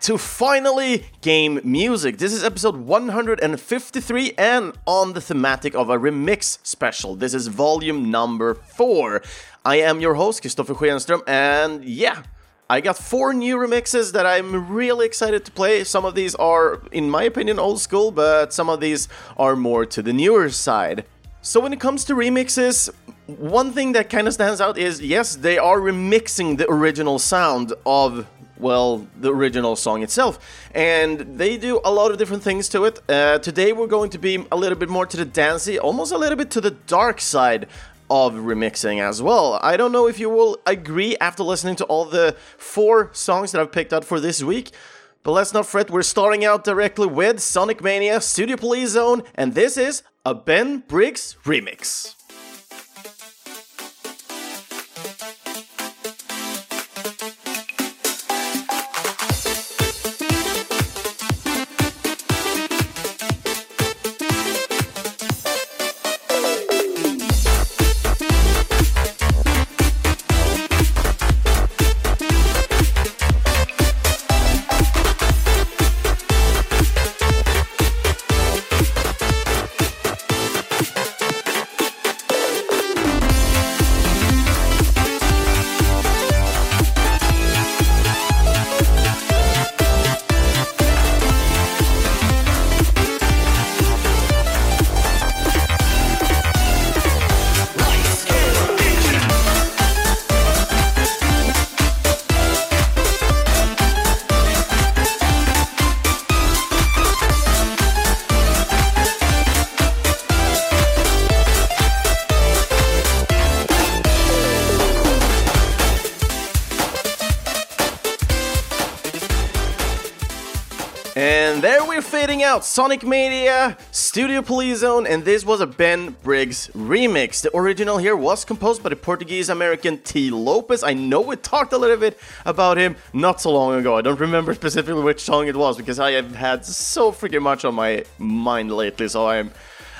to finally Game Music. This is episode 153 and on the thematic of a remix special. This is volume number 4. I am your host, Christopher Schenström, and yeah, I got four new remixes that I'm really excited to play. Some of these are, in my opinion, old school, but some of these are more to the newer side. So when it comes to remixes, one thing that kind of stands out is yes, they are remixing the original sound of well, the original song itself. And they do a lot of different things to it. Uh, today we're going to be a little bit more to the dancey, almost a little bit to the dark side of remixing as well. I don't know if you will agree after listening to all the four songs that I've picked out for this week. But let's not fret, we're starting out directly with Sonic Mania, Studiopolis Zone, and this is a Ben Briggs remix. Out Sonic Mania, Studiopolis Zone, and this was a Ben Briggs remix. The original here was composed by the Portuguese American Tee Lopes. I know we talked a little bit about him not so long ago. I don't remember specifically which song it was because I have had so freaking much on my mind lately, so I'm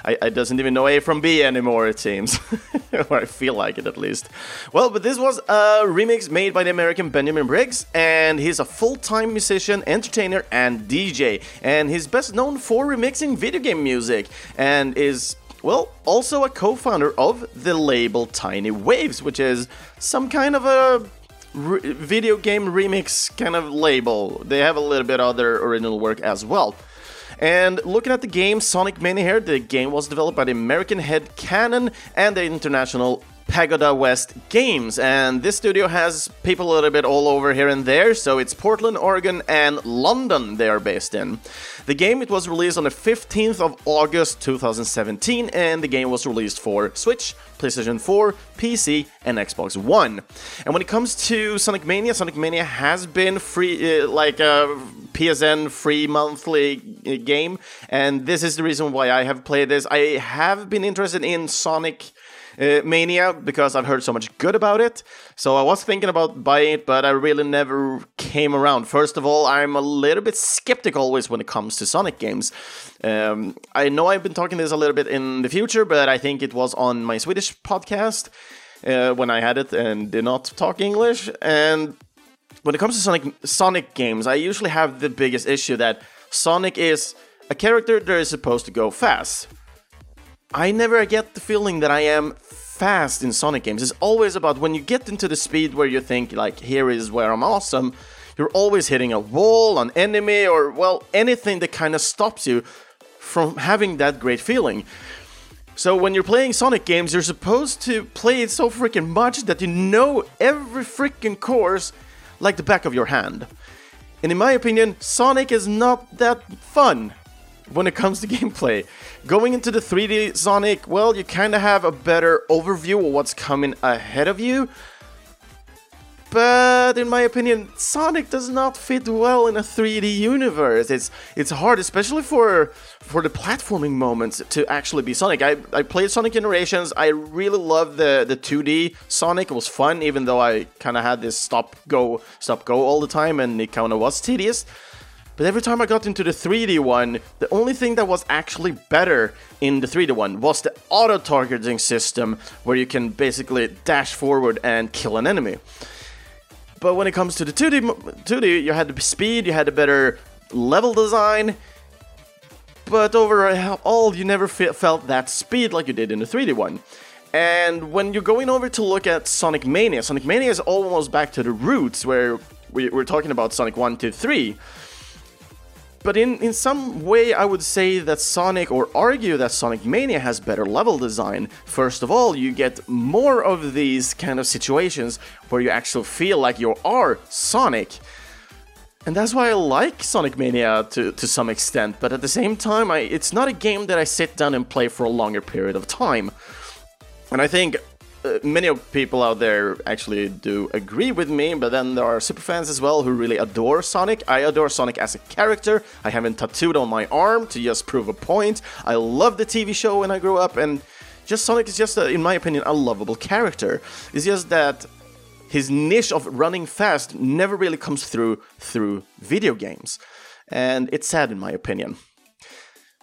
I, I doesn't even know A from B anymore, it seems. or I feel like it at least. Well, but this was a remix made by the American Benjamin Briggs, and he's a full time musician, entertainer, and DJ. And he's best known for remixing video game music, and is well, also a co founder of the label Tiny Waves, which is some kind of a re- video game remix kind of label. They have a little bit of other original work as well. And looking at the game Sonic Mania here, the game was developed by the American Headcannon and the international PagodaWest Games, and this studio has people a little bit all over here and there, so it's Portland, Oregon, and London they are based in. The game it was released on the 15th of August 2017, and the game was released for Switch, PlayStation 4, PC, and Xbox One. And when it comes to Sonic Mania, Sonic Mania has been free, uh, like a PSN free monthly uh, game, and this is the reason why I have played this. I have been interested in Sonic uh, Mania because I've heard so much good about it. So I was thinking about buying it, but I really never came around. First of all, I'm a little bit skeptical always when it comes to Sonic games. Um, I know I've been talking this a little bit in the future, but I think it was on my Swedish podcast uh, when I had it and did not talk English. And when it comes to Sonic Sonic games, I usually have the biggest issue that Sonic is a character that is supposed to go fast. I never get the feeling that I am fast in Sonic games. It's always about when you get into the speed where you think like here is where I'm awesome. You're always hitting a wall, an enemy, or well anything that kind of stops you from having that great feeling. So when you're playing Sonic games, you're supposed to play it so freaking much that you know every freaking course like the back of your hand. And in my opinion, Sonic is not that fun when it comes to gameplay. Going into the 3D Sonic, well, you kind of have a better overview of what's coming ahead of you. But in my opinion, Sonic does not fit well in a 3D universe. It's it's hard, especially for for the platforming moments, to actually be Sonic. I, I played Sonic Generations. I really loved the the 2D Sonic. It was fun, even though I kind of had this stop go stop go all the time, and it kind of was tedious. But every time I got into the 3D one, the only thing that was actually better in the 3D one was the auto targeting system, where you can basically dash forward and kill an enemy. But when it comes to the 2D, 2D, you had the speed, you had the better level design, but overall, you never felt that speed like you did in the 3D one. And when you're going over to look at Sonic Mania, Sonic Mania is almost back to the roots where we, we're talking about Sonic 1 to 3. But in, in some way, I would say that Sonic, or argue that Sonic Mania has better level design. First of all, you get more of these kind of situations where you actually feel like you are Sonic. And that's why I like Sonic Mania to, to some extent, but at the same time, I, it's not a game that I sit down and play for a longer period of time. And I think uh, many people out there actually do agree with me, but then there are super fans as well who really adore Sonic. I adore Sonic as a character. I have him tattooed on my arm to just prove a point. I love the TV show when I grew up, and just Sonic is just, a, in my opinion, a lovable character. It's just that his niche of running fast never really comes through through video games, and it's sad in my opinion.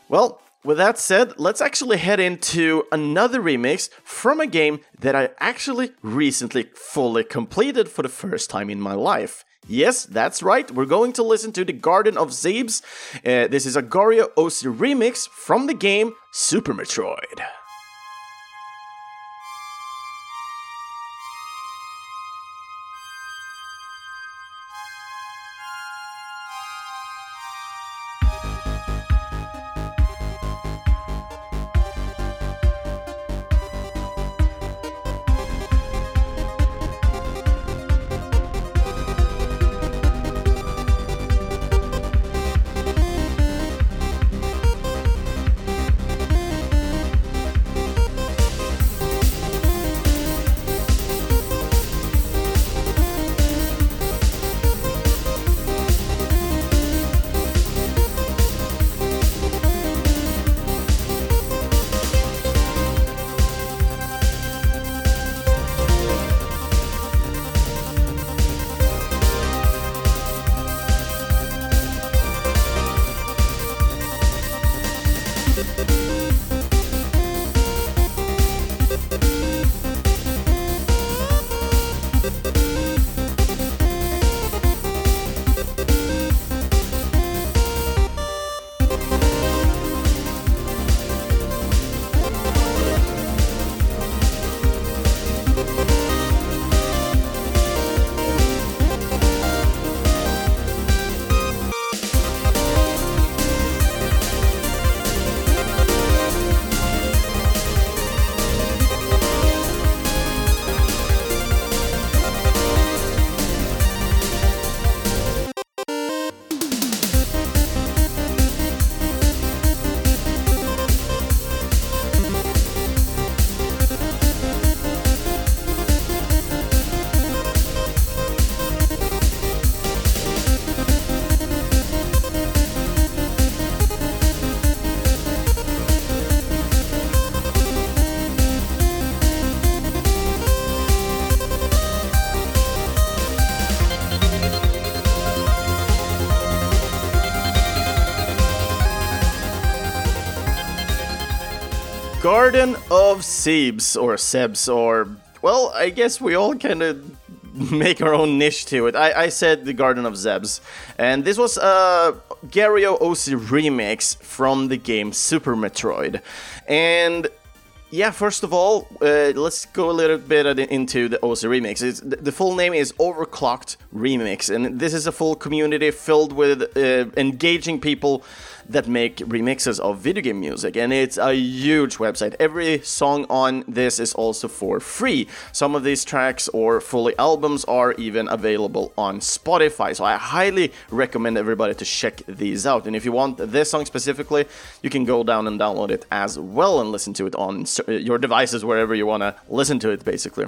Well, with that said, let's actually head into another remix from a game that I actually recently fully completed for the first time in my life. Yes, that's right, we're going to listen to the Garden of Zebes. Uh, this is a Gario OC remix from the game Super Metroid. Garden of Sebes, or Sebs, or, well, I guess we all kind of make our own niche to it. I, I said the Garden of Zebs, and this was a Gario OC remix from the game Super Metroid. And yeah, first of all, uh, let's go a little bit into the OC remix. It's, the full name is Overclocked Remix, and this is a full community filled with uh, engaging people that make remixes of video game music, and it's a huge website. Every song on this is also for free. Some of these tracks or fully albums are even available on Spotify, so I highly recommend everybody to check these out. And if you want this song specifically, you can go down and download it as well and listen to it on uh, your devices wherever you want to listen to it, basically.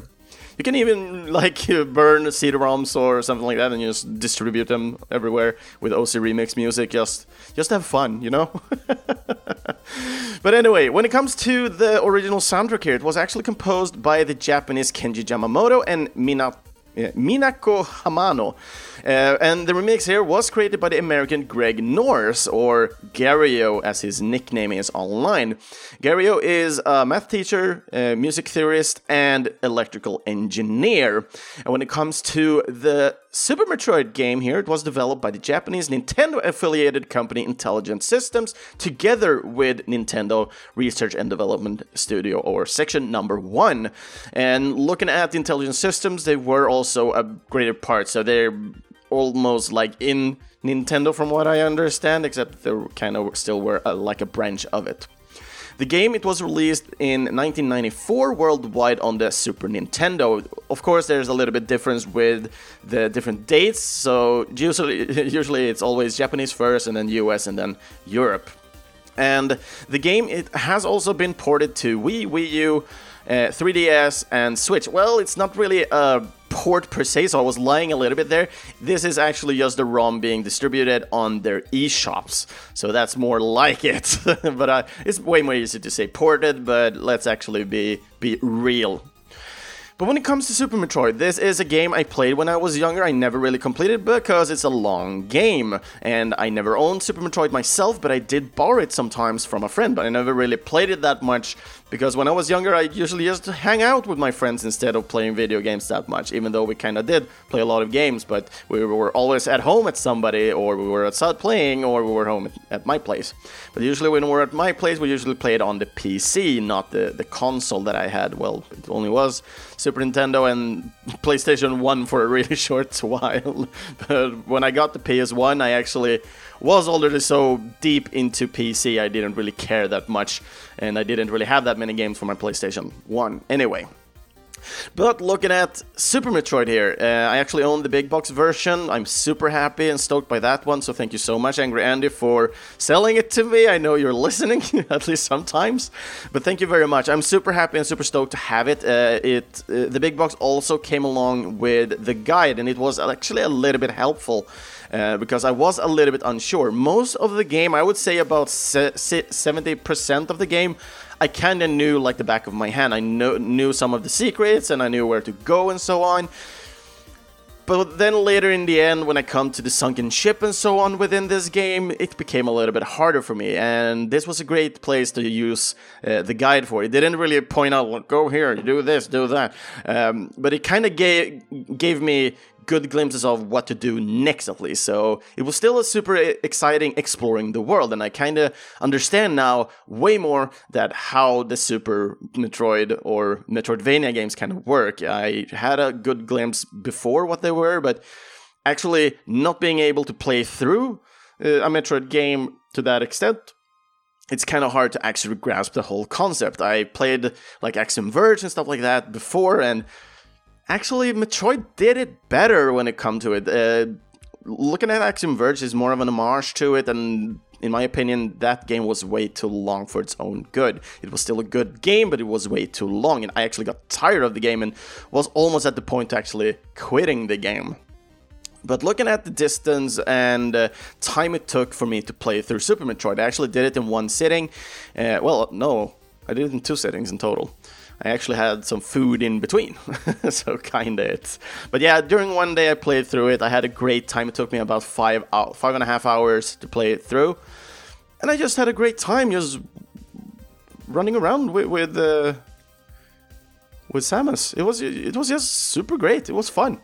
You can even like burn CD-ROMs or something like that and just distribute them everywhere with OC Remix music. Just just have fun, you know. but anyway, when it comes to the original soundtrack here, it was actually composed by the Japanese Kenji Yamamoto and Mina eh, Minako Hamano. Uh, and the remix here was created by the American Greg Norse, or Gario as his nickname is online. Gario is a math teacher, a music theorist, and electrical engineer. And when it comes to the Super Metroid game here, it was developed by the Japanese Nintendo affiliated company Intelligent Systems together with Nintendo Research and Development Studio, or Section Number One. And looking at the Intelligent Systems, they were also a greater part, so they're almost like in Nintendo, from what I understand, except they kind of still were uh, like a branch of it. The game it was released in 1994 worldwide on the Super Nintendo. Of course, there's a little bit difference with the different dates. So usually, usually it's always Japanese first, and then US, and then Europe. And the game it has also been ported to Wii, Wii U, uh, 3DS, and Switch. Well, it's not really a port per se, so I was lying a little bit there. This is actually just the ROM being distributed on their eShops, so that's more like it. but uh, it's way more easy to say ported, but let's actually be be real but when it comes to Super Metroid, this is a game I played when I was younger. I never really completed because it's a long game. And I never owned Super Metroid myself, but I did borrow it sometimes from a friend. But I never really played it that much because when I was younger, I usually just hang out with my friends instead of playing video games that much. Even though we kind of did play a lot of games, but we were always at home at somebody, or we were outside playing, or we were home at my place. But usually when we were at my place, we usually played on the PC, not the, the console that I had. Well, it only was Super Nintendo and PlayStation 1 for a really short while. but when I got the PS1, I actually was already so deep into PC, I didn't really care that much, and I didn't really have that many games for my PlayStation 1 anyway. But looking at Super Metroid here, uh, I actually own the big box version. I'm super happy and stoked by that one, so thank you so much, Angry Andy, for selling it to me. I know you're listening, at least sometimes, but thank you very much. I'm super happy and super stoked to have it. Uh, it uh, the big box also came along with the guide, and it was actually a little bit helpful. Uh, because I was a little bit unsure. Most of the game, I would say about 70% of the game, I kind of knew like the back of my hand. I know, knew some of the secrets and I knew where to go and so on. But then later in the end, when I come to the sunken ship and so on within this game, it became a little bit harder for me. And this was a great place to use uh, the guide for. It didn't really point out, go here, do this, do that. Um, but it kind of gave, gave me good glimpses of what to do next, at least. So it was still a super exciting exploring the world, and I kind of understand now way more that how the Super Metroid or Metroidvania games kind of work. I had a good glimpse before what they were, but actually not being able to play through uh, a Metroid game to that extent it's kind of hard to actually grasp the whole concept. I played like Axiom Verge and stuff like that before, and Actually, Metroid did it better when it come to it. Uh, looking at Axiom Verge is more of an homage to it, and in my opinion, that game was way too long for its own good. It was still a good game, but it was way too long, and I actually got tired of the game and was almost at the point to actually quitting the game. But looking at the distance and uh, time it took for me to play through Super Metroid, I actually did it in one sitting. Uh, well, no, I did it in two sittings in total. I actually had some food in between, so kinda it's. But yeah, during one day I played through it. I had a great time. It took me about five out five and a half hours to play it through, and I just had a great time just running around with with, uh, with Samus. It was it was just super great. It was fun.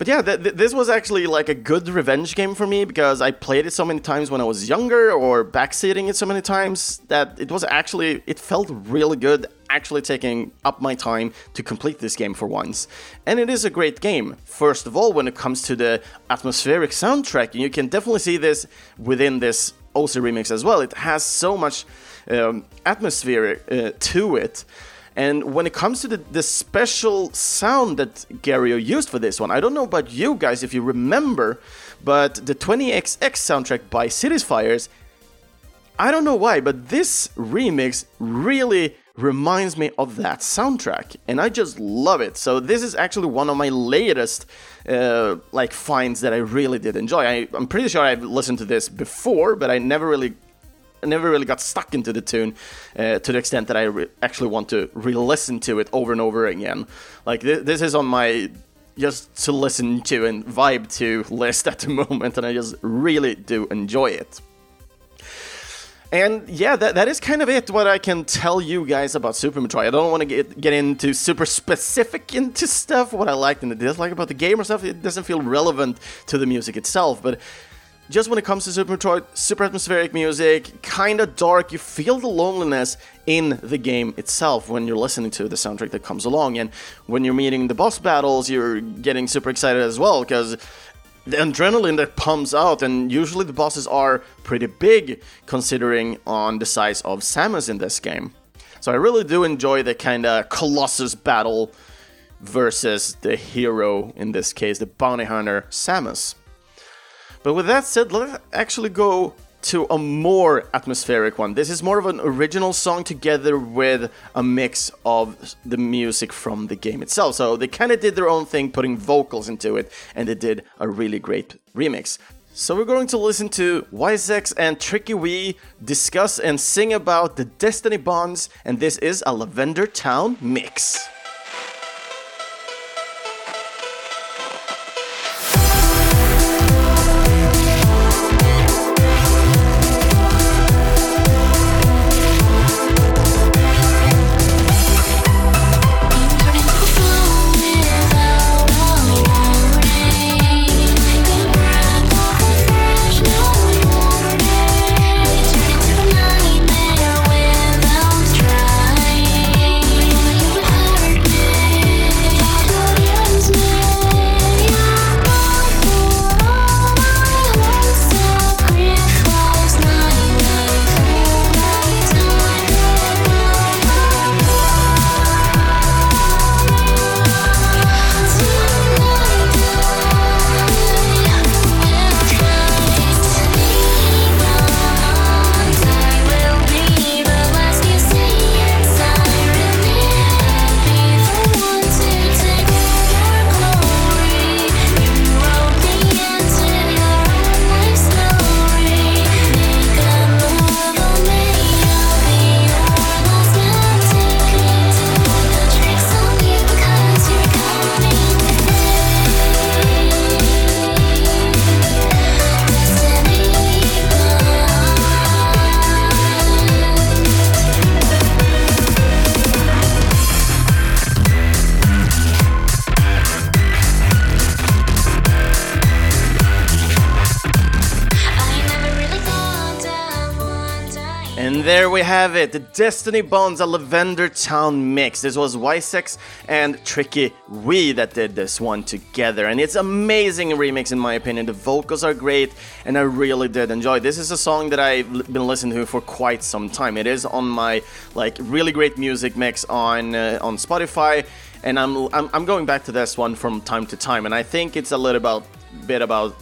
But yeah, th- th- this was actually like a good revenge game for me because I played it so many times when I was younger or backseating it so many times that it was actually, it felt really good actually taking up my time to complete this game for once. And it is a great game. First of all, when it comes to the atmospheric soundtrack, and you can definitely see this within this OC remix as well. It has so much um, atmosphere uh, to it. And when it comes to the, the special sound that Gario used for this one, I don't know about you guys if you remember, but the 20XX soundtrack by Cities Fires, I don't know why, but this remix really reminds me of that soundtrack and i just love it so this is actually one of my latest uh, like finds that i really did enjoy I, am pretty sure i've listened to this before but i never really never really got stuck into the tune uh, to the extent that I re- actually want to re-listen to it over and over again. Like th- this is on my just to listen to and vibe to list at the moment, and I just really do enjoy it. And yeah, that, that is kind of it what I can tell you guys about Super Metroid. I don't want to get get into super specific into stuff, what I liked and disliked about the game or stuff. It doesn't feel relevant to the music itself, but just when it comes to Super Metroid, super atmospheric music, kinda dark, you feel the loneliness in the game itself when you're listening to the soundtrack that comes along. And when you're meeting the boss battles, you're getting super excited as well, because the adrenaline that pumps out, and usually the bosses are pretty big considering on the size of Samus in this game. So I really do enjoy the kind of Colossus battle versus the hero, in this case, the bounty hunter Samus. But with that said, let's actually go to a more atmospheric one. This is more of an original song together with a mix of the music from the game itself. So they kind of did their own thing, putting vocals into it, and they did a really great remix. So we're going to listen to Wisex and Tricky Wii discuss and sing about the Destiny Bonds, and this is a Lavender Town mix. Have it, the Destiny Bonds, a Lavender Town mix. This was Wisex and Tricky Wii that did this one together, and it's amazing remix in my opinion. The vocals are great, and I really did enjoy. This is a song that I've been listening to for quite some time. It is on my like really great music mix on uh, on Spotify, and I'm, I'm I'm going back to this one from time to time, and I think it's a little about bit about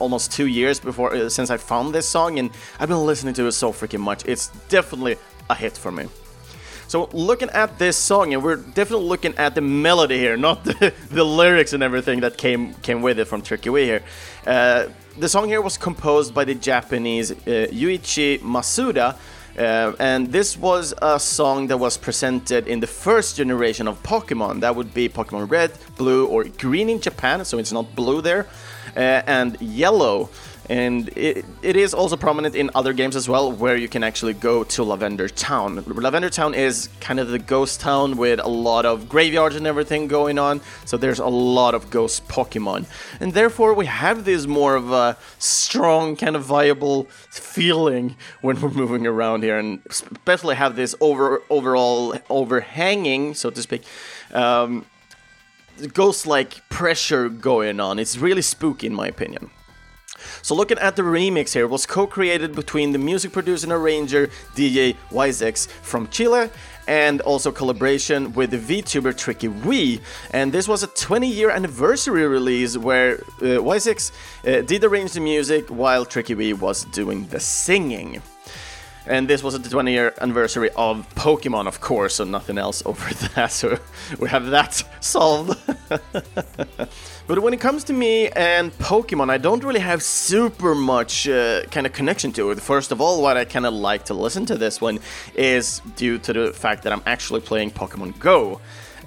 almost two years before uh, since I found this song, and I've been listening to it so freaking much. It's definitely a hit for me. So looking at this song, and we're definitely looking at the melody here, not the, the lyrics and everything that came came with it from Tricky Wii here. Uh, the song here was composed by the Japanese uh, Yuichi Masuda. Uh, and this was a song that was presented in the first generation of Pokemon. That would be Pokemon Red, Blue, or Green in Japan, so it's not blue there and yellow. And it, it is also prominent in other games as well, where you can actually go to Lavender Town. Lavender Town is kind of the ghost town with a lot of graveyards and everything going on, so there's a lot of ghost Pokemon. And therefore, we have this more of a strong, kind of viable feeling when we're moving around here, and especially have this over overall overhanging, so to speak. Um, ghost like pressure going on. It's really spooky, in my opinion. So looking at the remix here, was co-created between the music producer and arranger DJ Wisex from Chile and also collaboration with the VTuber Tricky Wii. And this was a 20 year anniversary release where uh, Wisex uh, did arrange the music while Tricky Wii was doing the singing. And this was the 20 year anniversary of Pokemon, of course, so nothing else over that. So we have that solved. but when it comes to me and Pokemon, I don't really have super much uh, kind of connection to it. First of all, what I kind of like to listen to this one is due to the fact that I'm actually playing Pokemon Go.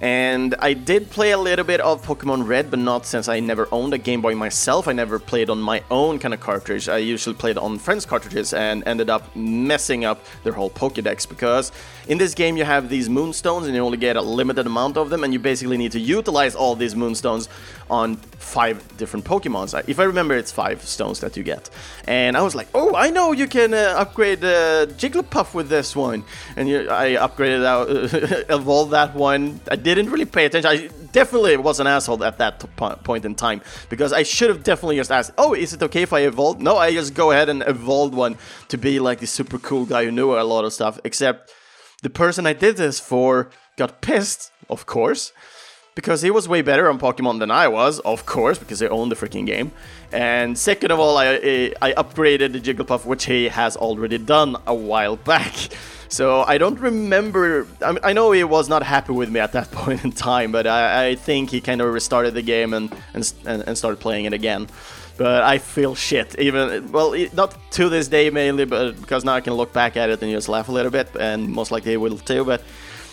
And I did play a little bit of Pokemon Red, but not since I never owned a Game Boy myself. I never played on my own kind of cartridge. I usually played on friends' cartridges and ended up messing up their whole Pokedex because in this game you have these Moonstones and you only get a limited amount of them, and you basically need to utilize all these Moonstones on five different Pokemons. If I remember, it's five stones that you get. And I was like, oh, I know you can uh, upgrade uh, Jigglypuff with this one. And you, I upgraded out, evolved that one. I didn't really pay attention. I definitely was an asshole at that point in time because I should have definitely just asked, oh, is it okay if I evolve? No, I just go ahead and evolved one to be like the super cool guy who knew a lot of stuff. Except the person I did this for got pissed, of course because he was way better on Pokemon than I was, of course, because I owned the freaking game. And second of all, I, I upgraded the Jigglypuff, which he has already done a while back. So I don't remember. I, mean, I know he was not happy with me at that point in time, but I, I think he kind of restarted the game and, and and started playing it again. But I feel shit, even well, not to this day mainly, but because now I can look back at it and just laugh a little bit, and most likely will too. But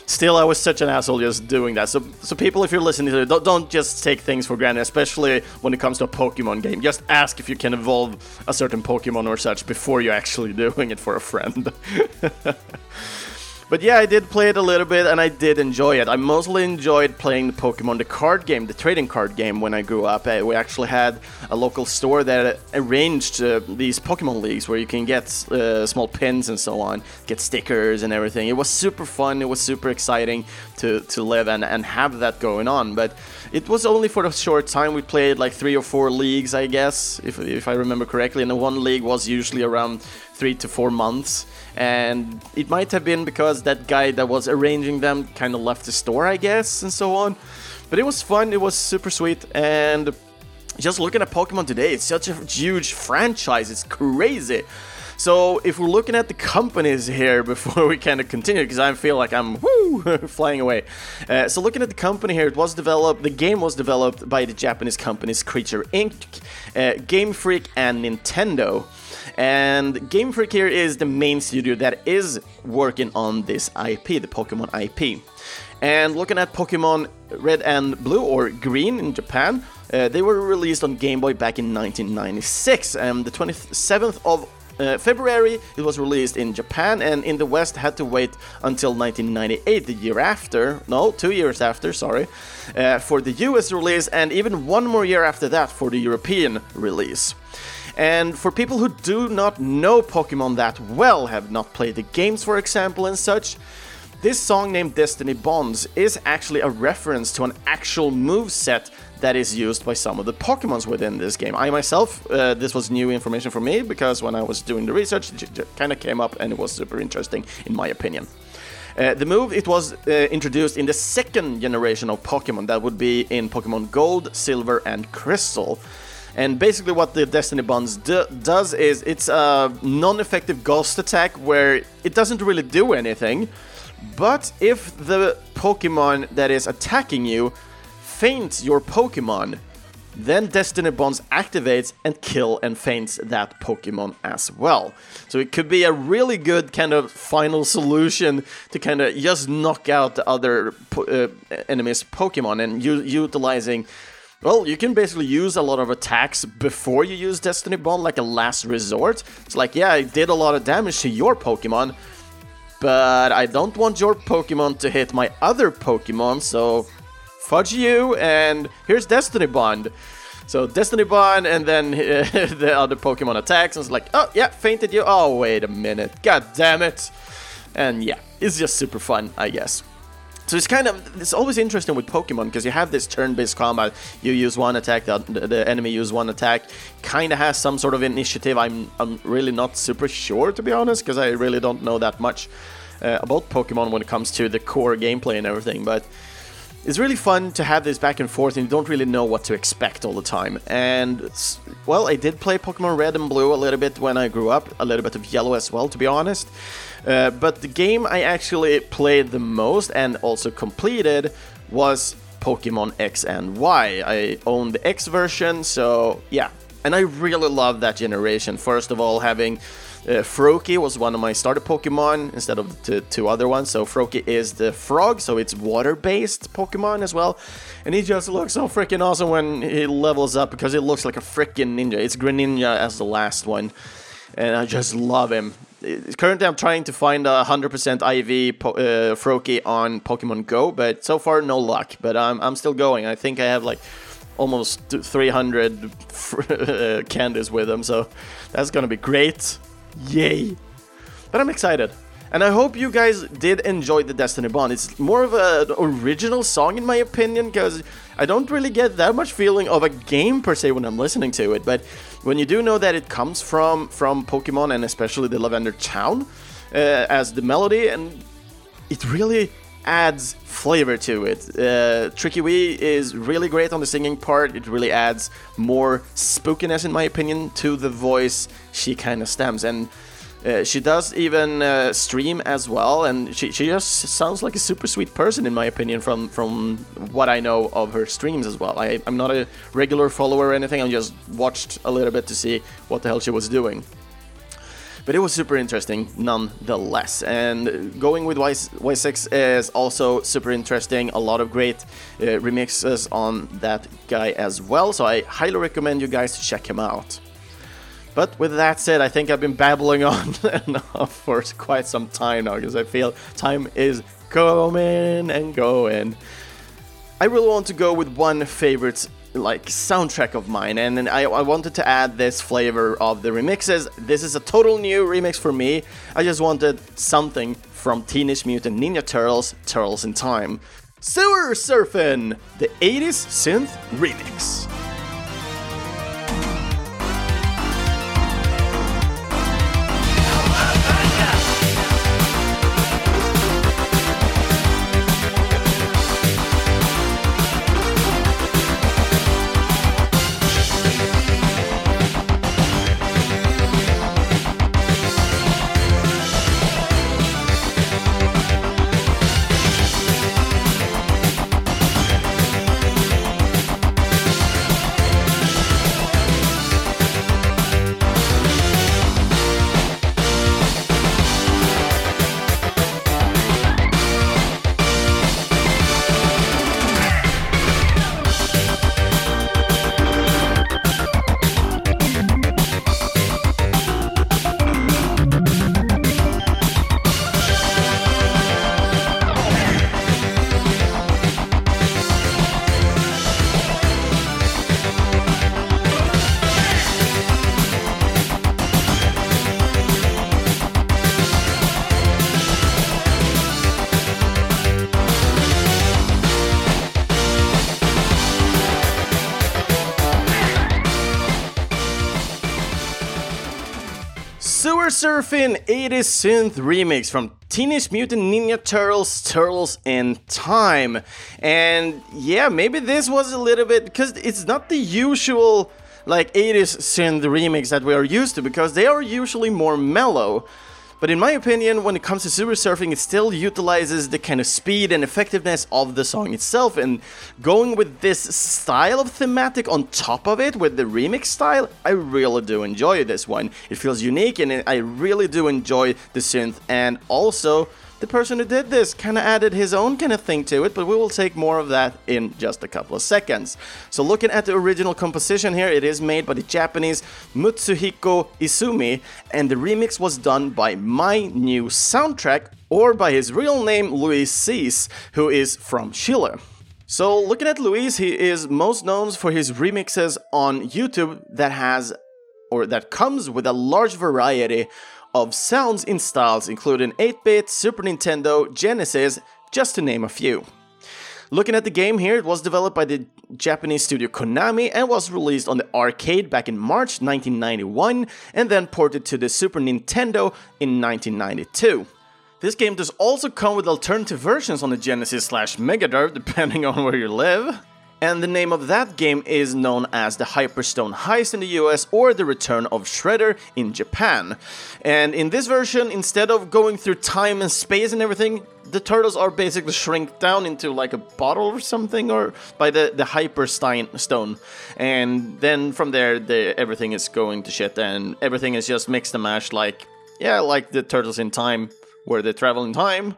still I was such an asshole just doing that. So so people, if you're listening to it, don't, don't just take things for granted, especially when it comes to a Pokemon game. Just ask if you can evolve a certain Pokemon or such before you're actually doing it for a friend. But yeah, I did play it a little bit and I did enjoy it. I mostly enjoyed playing the Pokemon, the card game, the trading card game when I grew up. Uh, we actually had a local store that arranged uh, these Pokemon leagues where you can get uh, small pins and so on, get stickers and everything. It was super fun, it was super exciting to, to live and, and have that going on. But it was only for a short time. We played like three or four leagues, I guess, if, if I remember correctly. And one league was usually around three to four months. And it might have been because that guy that was arranging them kind of left the store, I guess, and so on. But it was fun, it was super sweet, and just looking at Pokemon today, it's such a huge franchise, it's crazy. So if we're looking at the companies here before we kind of continue, because I feel like I'm woo, flying away. Uh, so looking at the company here, it was developed. The game was developed by the Japanese companies Creature Inc., uh, Game Freak, and Nintendo. And Game Freak here is the main studio that is working on this IP, the Pokemon IP. And looking at Pokemon Red and Blue or Green in Japan, uh, they were released on Game Boy back in 1996. And the 27th of uh, February it was released in Japan, and in the West had to wait until 1998, the year after. No, two years after, sorry, uh, for the US release, and even one more year after that for the European release. And for people who do not know Pokemon that well, have not played the games, for example, and such, this song named Destiny Bonds is actually a reference to an actual move set that is used by some of the Pokemons within this game. I myself, uh, this was new information for me because when I was doing the research, it kind of came up and it was super interesting in my opinion. Uh, the move it was uh, introduced in the second generation of Pokemon, that would be in Pokemon Gold, Silver, and Crystal. And basically, what the Destiny Bonds do does is it's a non effective ghost attack where it doesn't really do anything. But if the Pokemon that is attacking you faints your Pokemon, then Destiny Bonds activates and kill and faints that Pokemon as well. So it could be a really good kind of final solution to kind of just knock out the other uh, enemy's Pokemon and utilizing well, you can basically use a lot of attacks before you use Destiny Bond, like a last resort. It's like, yeah, I did a lot of damage to your Pokemon, but I don't want your Pokemon to hit my other Pokemon, so fudge you, and here's Destiny Bond. So Destiny Bond, and then the other Pokemon attacks, and it's like, oh, yeah, fainted you. Oh, wait a minute. God damn it. And yeah, it's just super fun, I guess. So it's kind of it's always interesting with Pokemon because you have this turn-based combat. You use one attack, the, the enemy use one attack. Kind of has some sort of initiative. I'm I'm really not super sure to be honest because I really don't know that much uh, about Pokemon when it comes to the core gameplay and everything. But it's really fun to have this back and forth and you don't really know what to expect all the time. And, well, I did play Pokemon Red and Blue a little bit when I grew up, a little bit of Yellow as well, to be honest. Uh, but the game I actually played the most and also completed was Pokemon X and Y. I own the X version, so yeah. And I really love that generation. First of all, having Uh, Froakie was one of my starter Pokemon instead of the two other ones. So Froakie is the frog, so it's water-based Pokemon as well. And he just looks so freaking awesome when he levels up because it looks like a freaking ninja. It's Greninja as the last one, and I just love him. Currently, I'm trying to find a 100% IV po- uh, Froakie on Pokemon Go, but so far no luck. But I'm I'm still going. I think I have like almost 300 candies with them, so that's gonna be great. Yay! But I'm excited. And I hope you guys did enjoy the Destiny Bond. It's more of an original song in my opinion, because I don't really get that much feeling of a game per se when I'm listening to it. But when you do know that it comes from from Pokemon and especially the Lavender Town uh, as the melody, and it really adds flavor to it. Uh, Tricky Wii is really great on the singing part. It really adds more spookiness, in my opinion, to the voice she kind of stems. And uh, she does even uh, stream as well, and she, she just sounds like a super sweet person, in my opinion, from from what I know of her streams as well. I, I'm not a regular follower or anything, I just watched a little bit to see what the hell she was doing. But it was super interesting nonetheless. And going with y- Y6 is also super interesting. A lot of great uh, remixes on that guy as well. So I highly recommend you guys to check him out. But with that said, I think I've been babbling on enough for quite some time now because I feel time is coming and going. I really want to go with one favorite like soundtrack of mine. And I, I wanted to add this flavor of the remixes. This is a total new remix for me. I just wanted something from teenage mutant ninja turtles turtles in time. Sewer surfing the 80s synth remix Surfing 80s Synth Remix from Teenage Mutant Ninja Turtles Turtles in Time. And yeah, maybe this was a little bit because it's not the usual like 80s synth remix that we are used to because they are usually more mellow. But in my opinion, when it comes to Sewer Surfing, it still utilizes the kind of speed and effectiveness of the song itself, and going with this style of thematic on top of it, with the remix style, I really do enjoy this one. It feels unique, and I really do enjoy the synth, and also the person who did this kind of added his own kind of thing to it, but we will take more of that in just a couple of seconds. So, looking at the original composition here, it is made by the Japanese Mutsuhiko Izumi, and the remix was done by My New Soundtrack, or by his real name, Luis Cease, who is from Chile. So, looking at Luis, he is most known for his remixes on YouTube that has or that comes with a large variety of sounds in styles including 8-bit, Super Nintendo, Genesis, just to name a few. Looking at the game here, it was developed by the Japanese studio Konami and was released on the arcade back in March 1991 and then ported to the Super Nintendo in 1992. This game does also come with alternative versions on the Genesis slash Mega Drive depending on where you live. And the name of that game is known as the Hyperstone Heist in the US or the Return of Shredder in Japan. And in this version, instead of going through time and space and everything, the turtles are basically shrink down into like a bottle or something, or by the the Hyperstein stone, and then from there, the, everything is going to shit, and everything is just mixed and mashed, like yeah, like the turtles in time, where they travel in time.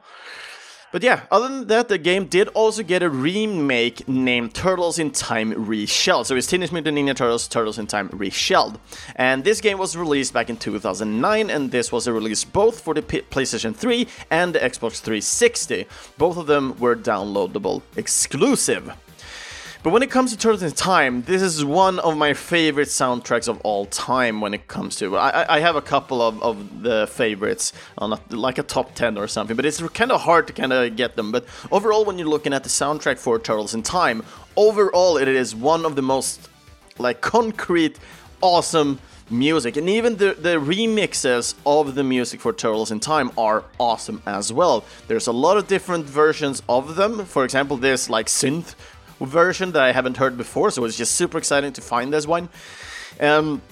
But yeah, other than that, the game did also get a remake named Turtles in Time Reshelled. So it's Teenage Mutant Ninja Turtles Turtles in Time Reshelled. And this game was released back in 2009, and this was a release both for the P- PlayStation 3 and the Xbox 360. Both of them were downloadable exclusive. But when it comes to Turtles in Time, this is one of my favorite soundtracks of all time. When it comes to, I, I have a couple of, of the favorites uh, on a, like a top ten or something, but it's kind of hard to kind of get them. But overall, when you're looking at the soundtrack for Turtles in Time, overall it is one of the most like concrete, awesome music. And even the, the remixes of the music for Turtles in Time are awesome as well. There's a lot of different versions of them. For example, there's like synth version that I haven't heard before, so it's just super exciting to find this one. Um,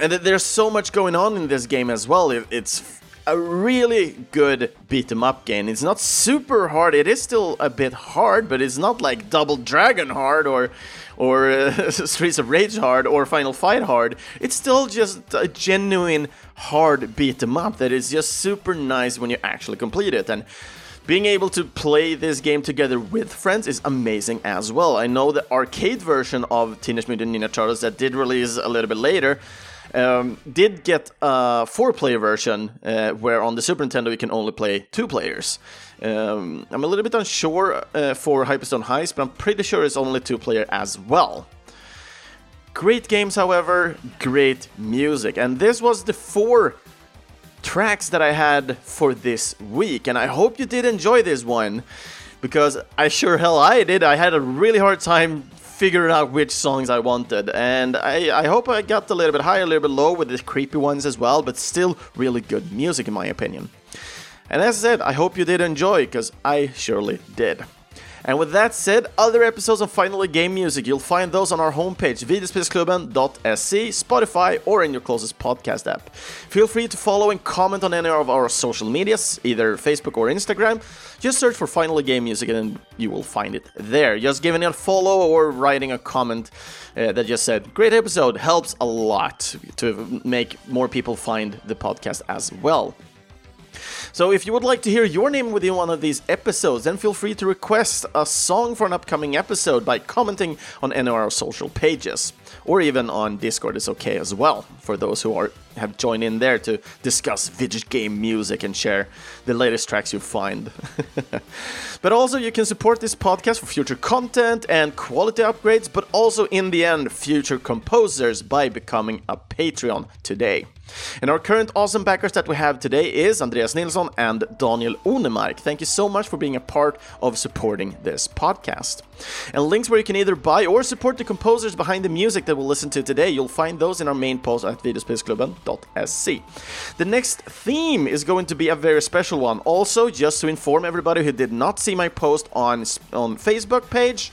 and there's so much going on in this game as well. It's a really good beat 'em up game. It's not super hard. It is still a bit hard, but it's not like Double Dragon hard or or uh, Streets of Rage hard or Final Fight hard. It's still just a genuine hard beat 'em up that is just super nice when you actually complete it. And being able to play this game together with friends is amazing as well. I know the arcade version of Teenage Mutant Ninja Turtles that did release a little bit later um, did get a four-player version uh, where on the Super Nintendo you can only play two players. Um, I'm a little bit unsure uh, for Hyperstone Heist, but I'm pretty sure it's only two-player as well. Great games, however, great music, and this was the four tracks that I had for this week, and I hope you did enjoy this one because I sure hell I did. I had a really hard time figuring out which songs I wanted, and I, I hope I got a little bit high, a little bit low with the creepy ones as well, but still really good music in my opinion. And as I said, I hope you did enjoy because I surely did. And with that said, other episodes of Finally Game Music, you'll find those on our homepage, videospelsklubben.se, Spotify, or in your closest podcast app. Feel free to follow and comment on any of our social medias, either Facebook or Instagram. Just search for Finally Game Music and you will find it there. Just giving it a follow or writing a comment uh, that just said, Great episode, helps a lot to make more people find the podcast as well. So if you would like to hear your name within one of these episodes, then feel free to request a song for an upcoming episode by commenting on any of our social pages. Or even on Discord is okay as well, for those who are have joined in there to discuss video game music and share the latest tracks you find. but also you can support this podcast for future content and quality upgrades, but also in the end future composers by becoming a Patreon today. And our current awesome backers that we have today is Andreas Nilsson and Daniel Onemark. Thank you so much for being a part of supporting this podcast. And links where you can either buy or support the composers behind the music that we'll listen to today, you'll find those in our main post at videospelsklubben.se. The next theme is going to be a very special one. Also, just to inform everybody who did not see my post on, on Facebook page,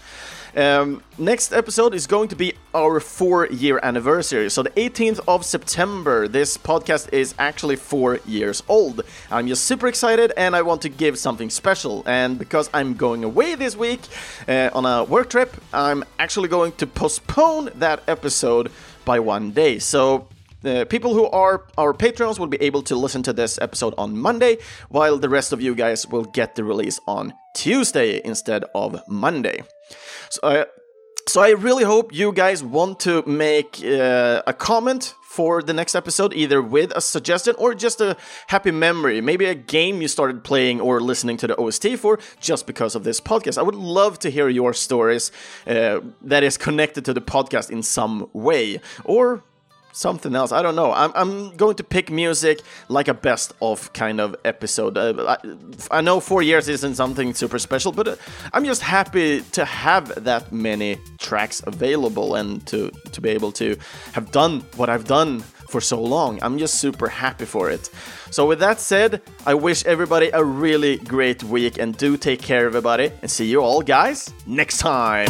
um, next episode is going to be our four year anniversary. So, the 18th of September, this podcast is actually four years old. I'm just super excited and I want to give something special. And because I'm going away this week uh, on a work trip, I'm actually going to postpone that episode by one day. So, the people who are our patrons will be able to listen to this episode on Monday, while the rest of you guys will get the release on Tuesday instead of Monday. So, uh, so I really hope you guys want to make uh, a comment for the next episode, either with a suggestion or just a happy memory, maybe a game you started playing or listening to the OST for just because of this podcast. I would love to hear your stories uh, that is connected to the podcast in some way, or something else. I don't know. I'm, I'm going to pick music like a best of kind of episode. Uh, I, I, know four years isn't something super special, but uh, I'm just happy to have that many tracks available and to, to be able to have done what I've done for so long. I'm just super happy for it. So, with that said, I wish everybody a really great week and do take care, everybody, and see you all, guys, next time.